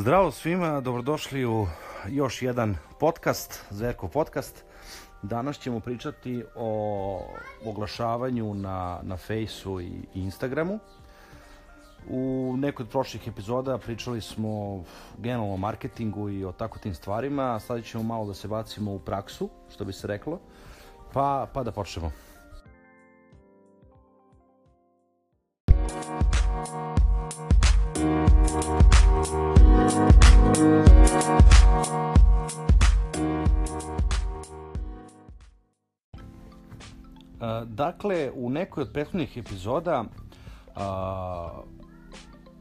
Zdravo svima, dobrodošli u još jedan podcast, Zerko podcast. Danas ćemo pričati o oglašavanju na, na Fejsu i Instagramu. U nekoj od prošlih epizoda pričali smo generalno o marketingu i o tako tim stvarima, a sada ćemo malo da se bacimo u praksu, što bi se reklo, pa, pa da počnemo. Dakle, u nekoj od prethodnih epizoda a,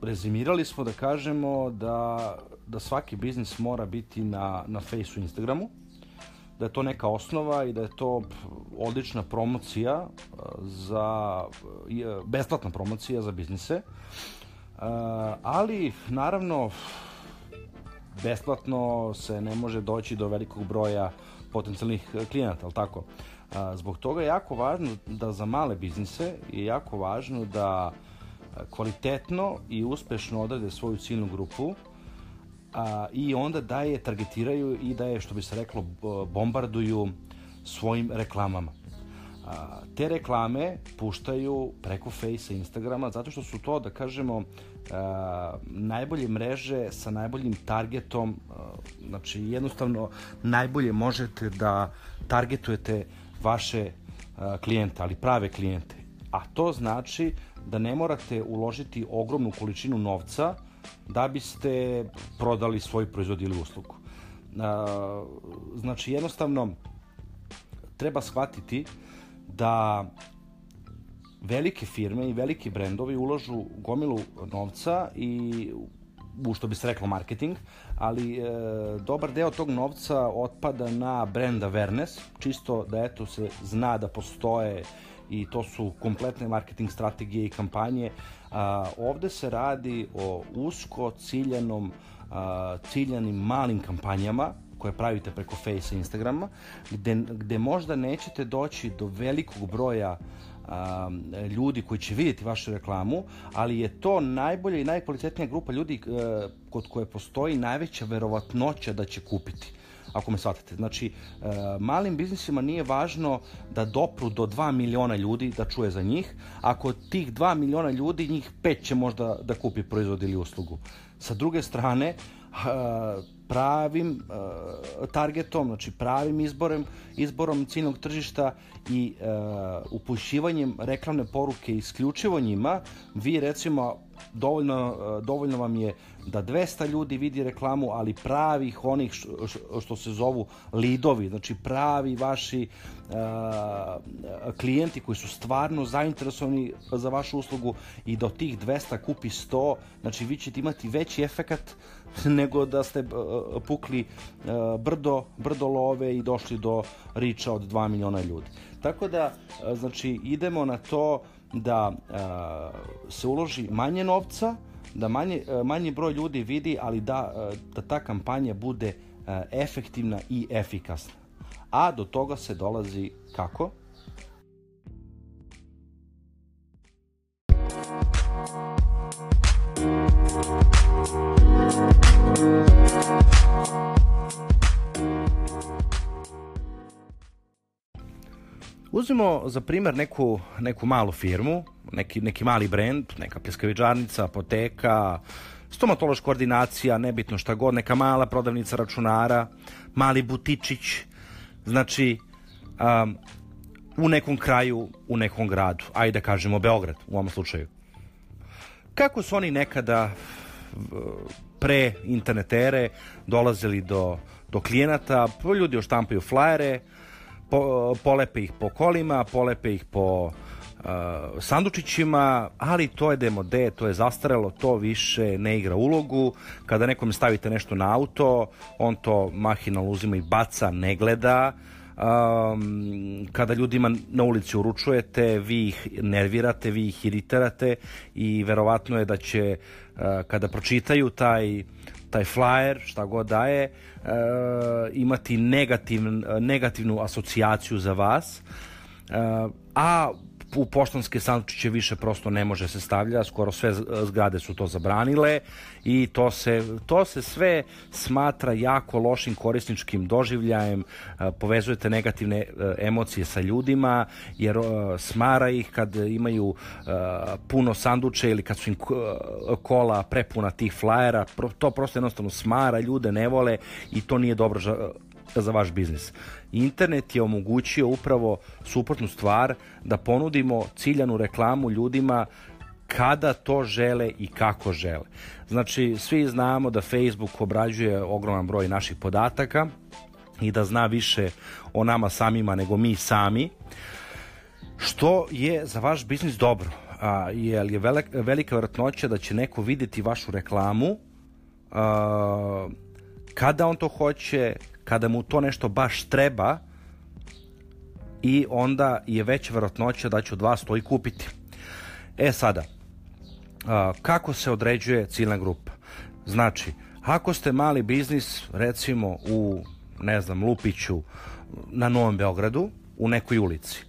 rezimirali smo da kažemo da, da svaki biznis mora biti na, na Faceu Instagramu, da je to neka osnova i da je to odlična promocija za, besplatna promocija za biznise, ali naravno besplatno se ne može doći do velikog broja potencijalnih klijenata, ali tako? Zbog toga je jako važno da za male biznise je jako važno da kvalitetno i uspešno odrade svoju ciljnu grupu a, i onda da je targetiraju i da je, što bi se reklo, bombarduju svojim reklamama. A, te reklame puštaju preko Face i Instagrama zato što su to, da kažemo, a, najbolje mreže sa najboljim targetom, a, znači jednostavno najbolje možete da targetujete vaše klijente, ali prave klijente. A to znači da ne morate uložiti ogromnu količinu novca da biste prodali svoj proizvod ili uslugu. Znači, jednostavno, treba shvatiti da velike firme i veliki brendovi ulažu gomilu novca i u što bi se reklo marketing, ali e, dobar deo tog novca otpada na brand awareness, čisto da eto se zna da postoje i to su kompletne marketing strategije i kampanje. A, ovde se radi o usko ciljanom, a, ciljanim malim kampanjama koje pravite preko Face i Instagrama, gde, gde možda nećete doći do velikog broja ljudi koji će vidjeti vašu reklamu, ali je to najbolja i najkvalitetnija grupa ljudi e, kod koje postoji najveća verovatnoća da će kupiti ako me shvatite. Znači, e, malim biznisima nije važno da dopru do 2 miliona ljudi da čuje za njih, ako tih 2 miliona ljudi, njih 5 će možda da kupi proizvod ili uslugu. Sa druge strane, pravim uh, targetom, znači pravim izborem, izborom ciljnog tržišta i uh, upućivanjem reklamne poruke isključivo njima, vi recimo dovoljno, uh, dovoljno vam je da 200 ljudi vidi reklamu, ali pravih onih što, se zovu lidovi, znači pravi vaši uh, klijenti koji su stvarno zainteresovani za vašu uslugu i do tih 200 kupi 100, znači vi ćete imati veći efekat nego da ste uh, pukli uh, brdo, brdo love i došli do riča od 2 miliona ljudi. Tako da, znači, idemo na to da se uloži manje novca, da manje, manji broj ljudi vidi, ali da, da ta kampanja bude efektivna i efikasna. A do toga se dolazi kako? Uzmimo za primer neku, neku malu firmu, neki, neki mali brend, neka pljeskavičarnica, apoteka, stomatološka ordinacija, nebitno šta god, neka mala prodavnica računara, mali butičić, znači um, u nekom kraju, u nekom gradu, ajde da kažemo Beograd u ovom slučaju. Kako su oni nekada pre internetere dolazili do, do klijenata, ljudi oštampaju flajere, po, polepe ih po kolima, polepe ih po uh, sandučićima, ali to je demode, to je zastarelo, to više ne igra ulogu. Kada nekom stavite nešto na auto, on to mahinalno uzima i baca, ne gleda. Um, kada ljudima na ulici uručujete, vi ih nervirate, vi ih iritirate i verovatno je da će uh, kada pročitaju taj taj flyer, šta god daje, e, imati negativ, negativnu asocijaciju za vas. E, a u poštanske sandučiće više prosto ne može se stavlja, skoro sve zgrade su to zabranile i to se, to se sve smatra jako lošim korisničkim doživljajem, povezujete negativne emocije sa ljudima, jer smara ih kad imaju puno sanduče ili kad su im kola prepuna tih flajera, to prosto jednostavno smara, ljude ne vole i to nije dobro za vaš biznis. Internet je omogućio upravo suprotnu stvar da ponudimo ciljanu reklamu ljudima kada to žele i kako žele. Znači, svi znamo da Facebook obrađuje ogroman broj naših podataka i da zna više o nama samima nego mi sami, što je za vaš biznis dobro. A, jer je velika, vjerojatnoća da će neko videti vašu reklamu a, kada on to hoće, kada mu to nešto baš treba i onda je veća verovatnoća da će od vas to i kupiti. E sada, kako se određuje ciljna grupa? Znači, ako ste mali biznis, recimo u, ne znam, Lupiću, na Novom Beogradu, u nekoj ulici,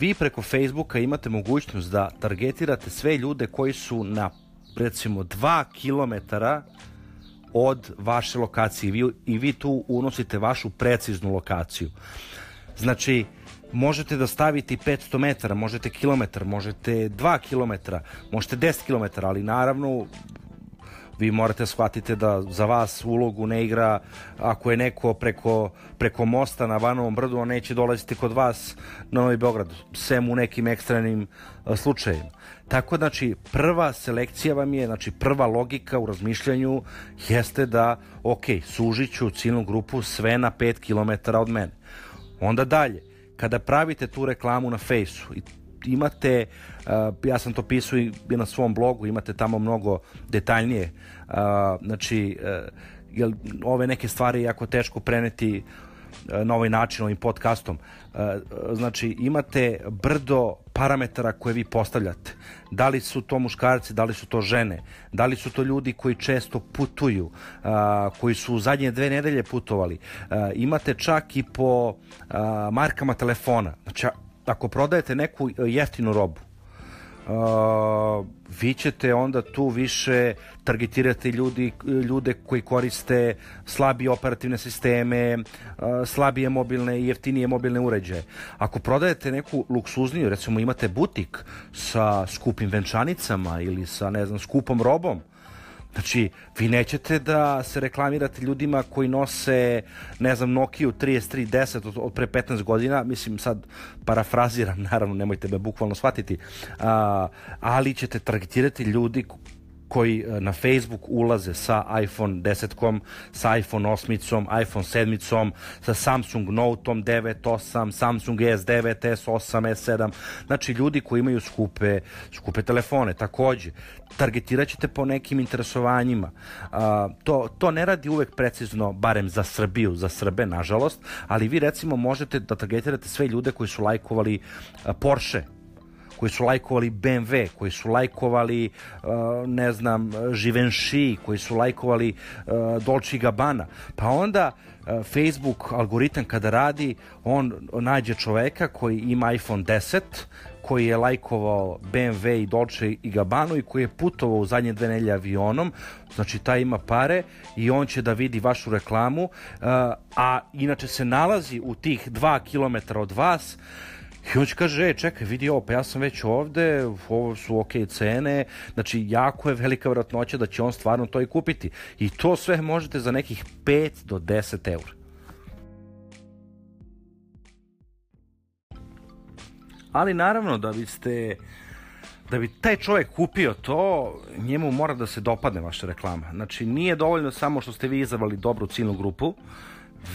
vi preko Facebooka imate mogućnost da targetirate sve ljude koji su na recimo 2 kilometara od vaše lokacije vi, i vi tu unosite vašu preciznu lokaciju. Znači, možete da stavite 500 metara, možete kilometar, možete 2 kilometra, možete 10 kilometara, ali naravno vi morate shvatiti da za vas ulogu ne igra ako je neko preko, preko mosta na Vanovom brdu, on neće dolaziti kod vas na Novi Beograd, sem u nekim ekstranim slučajima. Tako znači prva selekcija vam je, znači prva logika u razmišljanju jeste da ok, sužiću ciljnu grupu sve na 5 km od mene. Onda dalje, kada pravite tu reklamu na fejsu i imate, uh, ja sam to pisao i na svom blogu, imate tamo mnogo detaljnije, uh, znači, uh, jer ove neke stvari je jako teško preneti na ovaj način, ovim podcastom. Znači, imate brdo parametara koje vi postavljate. Da li su to muškarci, da li su to žene, da li su to ljudi koji često putuju, koji su u zadnje dve nedelje putovali. Imate čak i po markama telefona. Znači, ako prodajete neku jeftinu robu, uh, vi ćete onda tu više targetirati ljudi, ljude koji koriste slabije operativne sisteme, uh, slabije mobilne i jeftinije mobilne uređaje. Ako prodajete neku luksuzniju, recimo imate butik sa skupim venčanicama ili sa, ne znam, skupom robom, Znači, vi nećete da se reklamirate ljudima koji nose, ne znam, Nokia 3310 od, od pre 15 godina, mislim sad parafraziram, naravno, nemojte me bukvalno shvatiti, a, ali ćete targetirati ljudi koji e, na Facebook ulaze sa iPhone 10-kom, sa iPhone 8-icom, iPhone 7-icom, sa Samsung Note-om 9, 8, Samsung S9, S8, S7, znači ljudi koji imaju skupe, skupe telefone. Takođe, targetirat ćete po nekim interesovanjima. A, to, to ne radi uvek precizno, barem za Srbiju, za Srbe, nažalost, ali vi recimo možete da targetirate sve ljude koji su lajkovali Porsche koji su lajkovali BMW, koji su lajkovali, uh, ne znam, Givenchy, koji su lajkovali uh, Dolce Gabbana. Pa onda uh, Facebook algoritam kada radi, on nađe čoveka koji ima iPhone 10, koji je lajkovao BMW i Dolce i Gabbana i koji je putovao u zadnje dve nelje avionom, znači taj ima pare i on će da vidi vašu reklamu, a inače se nalazi u tih dva kilometra od vas, I on će kaže, e, čekaj, vidi ovo, pa ja sam već ovde, ovo su ok cene, znači jako je velika vratnoća da će on stvarno to i kupiti. I to sve možete za nekih 5 do 10 eura. Ali naravno da biste da bi taj čovjek kupio to, njemu mora da se dopadne vaša reklama. Znači, nije dovoljno samo što ste vi izabrali dobru ciljnu grupu,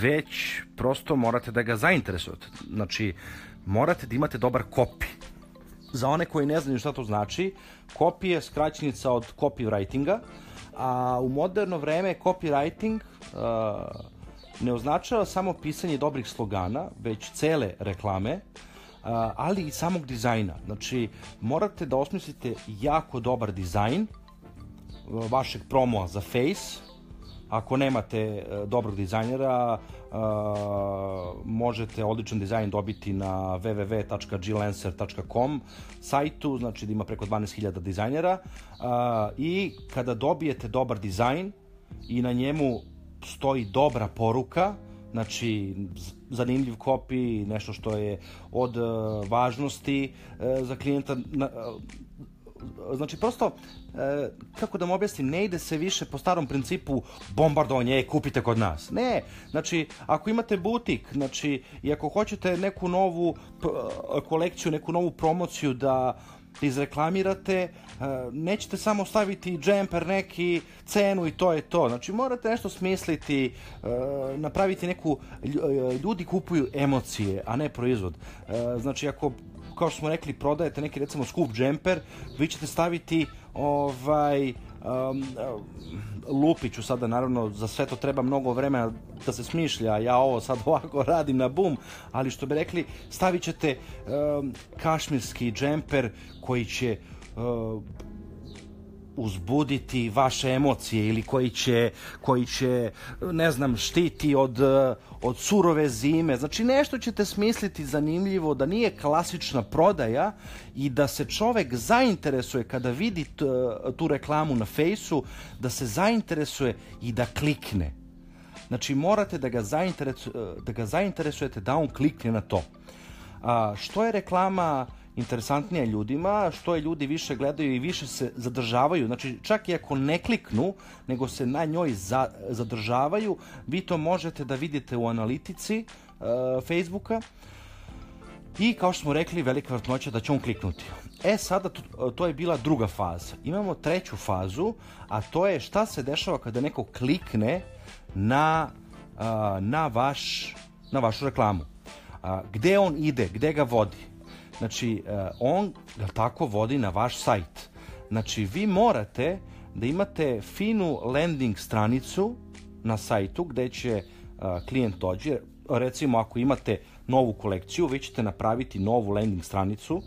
već prosto morate da ga zainteresujete. Znači, morate da imate dobar kopi. Za one koji ne znaju šta to znači, kopi je skraćenica od copywritinga, a u moderno vreme copywriting uh, ne označava samo pisanje dobrih slogana, već cele reklame, uh, ali i samog dizajna. Znači, morate da osmislite jako dobar dizajn vašeg promoa za Face, Ako nemate e, dobrog dizajnera, e, možete odličan dizajn dobiti na www.glancer.com sajtu, znači da ima preko 12.000 dizajnera e, i kada dobijete dobar dizajn i na njemu stoji dobra poruka, znači zanimljiv kopi, nešto što je od važnosti za klijenta, znači prosto, e, kako da mu objasnim, ne ide se više po starom principu bombardovanje, e, kupite kod nas. Ne, znači, ako imate butik, znači, i ako hoćete neku novu kolekciju, neku novu promociju da izreklamirate, e, nećete samo staviti džemper neki, cenu i to je to. Znači morate nešto smisliti, e, napraviti neku, ljudi kupuju emocije, a ne proizvod. Znači ako kao što smo rekli, prodajete neki recimo skup džemper, vi ćete staviti ovaj um, lupiću sada naravno za sve to treba mnogo vremena da se smišlja ja ovo sad ovako radim na bum ali što bi rekli stavit ćete um, kašmirski džemper koji će uh, uzbuditi vaše emocije ili koji će, koji će ne znam, štiti od, od surove zime. Znači nešto ćete smisliti zanimljivo da nije klasična prodaja i da se čovek zainteresuje kada vidi tu reklamu na fejsu, da se zainteresuje i da klikne. Znači morate da ga, zainteresu, da ga zainteresujete da on klikne na to. A, što je reklama interesantnija ljudima, što je ljudi više gledaju i više se zadržavaju. Znači, čak i ako ne kliknu, nego se na njoj za, zadržavaju, vi to možete da vidite u analitici uh, Facebooka i kao što smo rekli, velika vrtnoća da će on kliknuti. E, sada to, to je bila druga faza. Imamo treću fazu, a to je šta se dešava kada neko klikne na, na, vaš, na vašu reklamu. Gde on ide, gde ga vodi? Znači, e, on ga tako vodi na vaš sajt. Znači, vi morate da imate finu landing stranicu na sajtu gde će e, klijent dođe. Recimo, ako imate novu kolekciju, vi ćete napraviti novu landing stranicu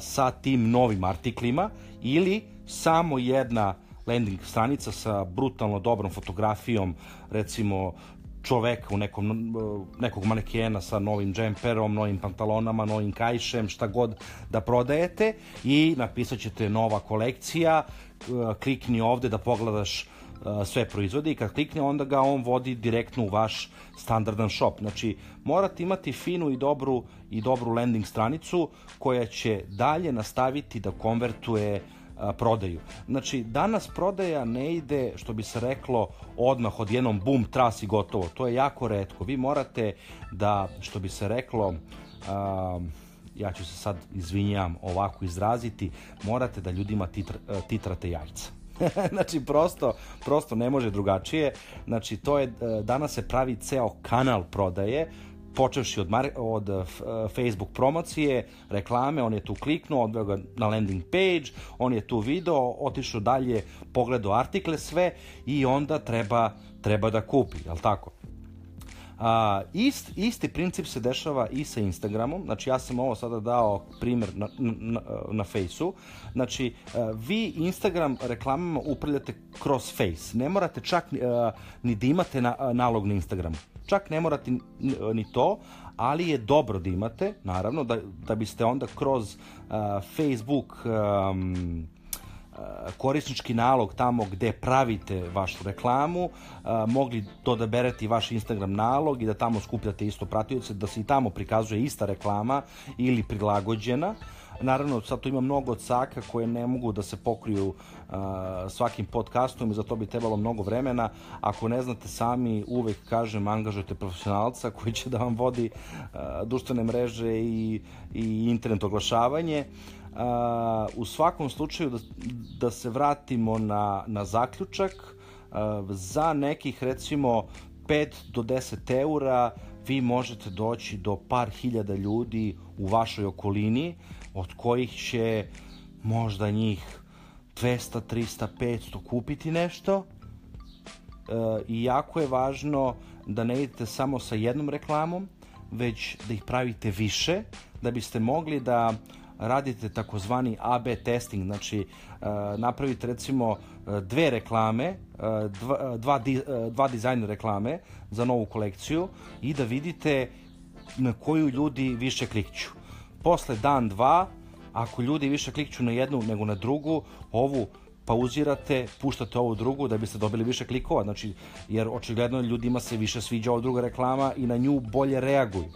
sa tim novim artiklima ili samo jedna landing stranica sa brutalno dobrom fotografijom, recimo čoveka u nekom, nekog manekena sa novim džemperom, novim pantalonama, novim kajšem, šta god da prodajete i napisat ćete nova kolekcija, klikni ovde da pogledaš sve proizvode i kad klikne onda ga on vodi direktno u vaš standardan shop. Znači morate imati finu i dobru i dobru landing stranicu koja će dalje nastaviti da konvertuje uh, prodaju. Znači, danas prodaja ne ide, što bi se reklo, odmah od jednom bum, tras i gotovo. To je jako redko. Vi morate da, što bi se reklo, a, ja ću se sad, izvinjam, ovako izraziti, morate da ljudima titra, titrate jajca. znači prosto, prosto ne može drugačije. Znači to je danas se pravi ceo kanal prodaje počevši od, od uh, Facebook promocije, reklame, on je tu kliknuo, odveo ga na landing page, on je tu video, otišao dalje, pogledao artikle sve i onda treba, treba da kupi, jel tako? A, ist, isti princip se dešava i sa Instagramom, znači ja sam ovo sada dao primer na, na, na Faceu, znači vi Instagram reklamama upravljate kroz Face, ne morate čak ni da imate na, nalog na Instagramu. Čak ne morate ni to, ali je dobro da imate, naravno, da, da biste onda kroz uh, Facebook um, korisnički nalog tamo gde pravite vašu reklamu, mogli to da berete vaš Instagram nalog i da tamo skupljate isto pratioce, da se i tamo prikazuje ista reklama ili prilagođena. Naravno, sad tu ima mnogo caka koje ne mogu da se pokriju uh, svakim podcastom i za to bi trebalo mnogo vremena. Ako ne znate sami, uvek kažem, angažujete profesionalca koji će da vam vodi uh, društvene mreže i, i internet oglašavanje. Uh, u svakom slučaju da, da se vratimo na, na zaključak, uh, za nekih recimo 5 do 10 eura vi možete doći do par hiljada ljudi u vašoj okolini od kojih će možda njih 200, 300, 500 kupiti nešto. E, I jako je važno da ne idete samo sa jednom reklamom, već da ih pravite više, da biste mogli da radite takozvani AB testing, znači e, napravite recimo e, dve reklame, dva, dva, dva dizajn reklame za novu kolekciju i da vidite na koju ljudi više klikću. Posle dan, dva, ako ljudi više klikću na jednu nego na drugu, ovu pauzirate, puštate ovu drugu da biste dobili više klikova, znači, jer očigledno ljudima se više sviđa ova druga reklama i na nju bolje reaguju.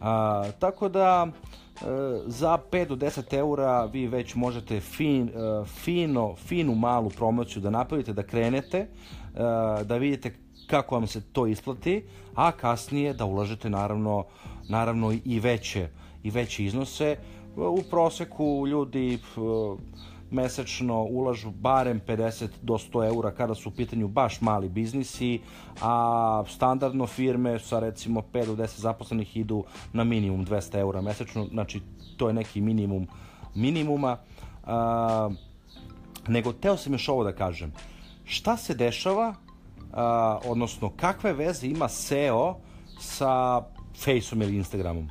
A, tako da, e, za 5 do 10 eura vi već možete fin, e, fino, finu malu promociju da napravite, da krenete, e, da vidite kako vam se to isplati, a kasnije da ulažete naravno, naravno i veće, i veće iznose. U proseku ljudi mesečno ulažu barem 50 do 100 eura kada su u pitanju baš mali biznisi, a standardno firme sa recimo 5 do 10 zaposlenih idu na minimum 200 eura mesečno, znači to je neki minimum minimuma. A, nego teo sam još ovo da kažem. Šta se dešava, a, odnosno kakve veze ima SEO sa Faceom ili Instagramom?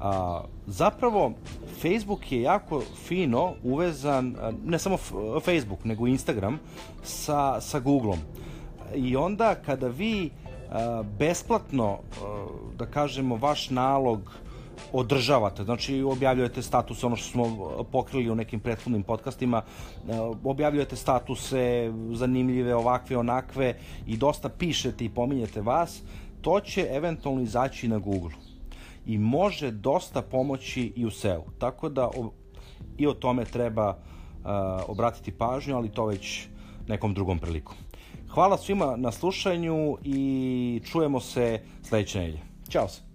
A, zapravo, Facebook je jako fino uvezan, ne samo Facebook, nego Instagram, sa, sa Googleom. I onda kada vi a, besplatno, a, da kažemo, vaš nalog održavate, znači objavljujete statuse, ono što smo pokrili u nekim prethodnim podcastima, objavljujete statuse zanimljive, ovakve, onakve i dosta pišete i pominjete vas, to će eventualno izaći na Google i može dosta pomoći i u SEO. Tako da o, i o tome treba uh, obratiti pažnju, ali to već nekom drugom prilikom. Hvala svima na slušanju i čujemo se sledeće nedelje. Ćao se!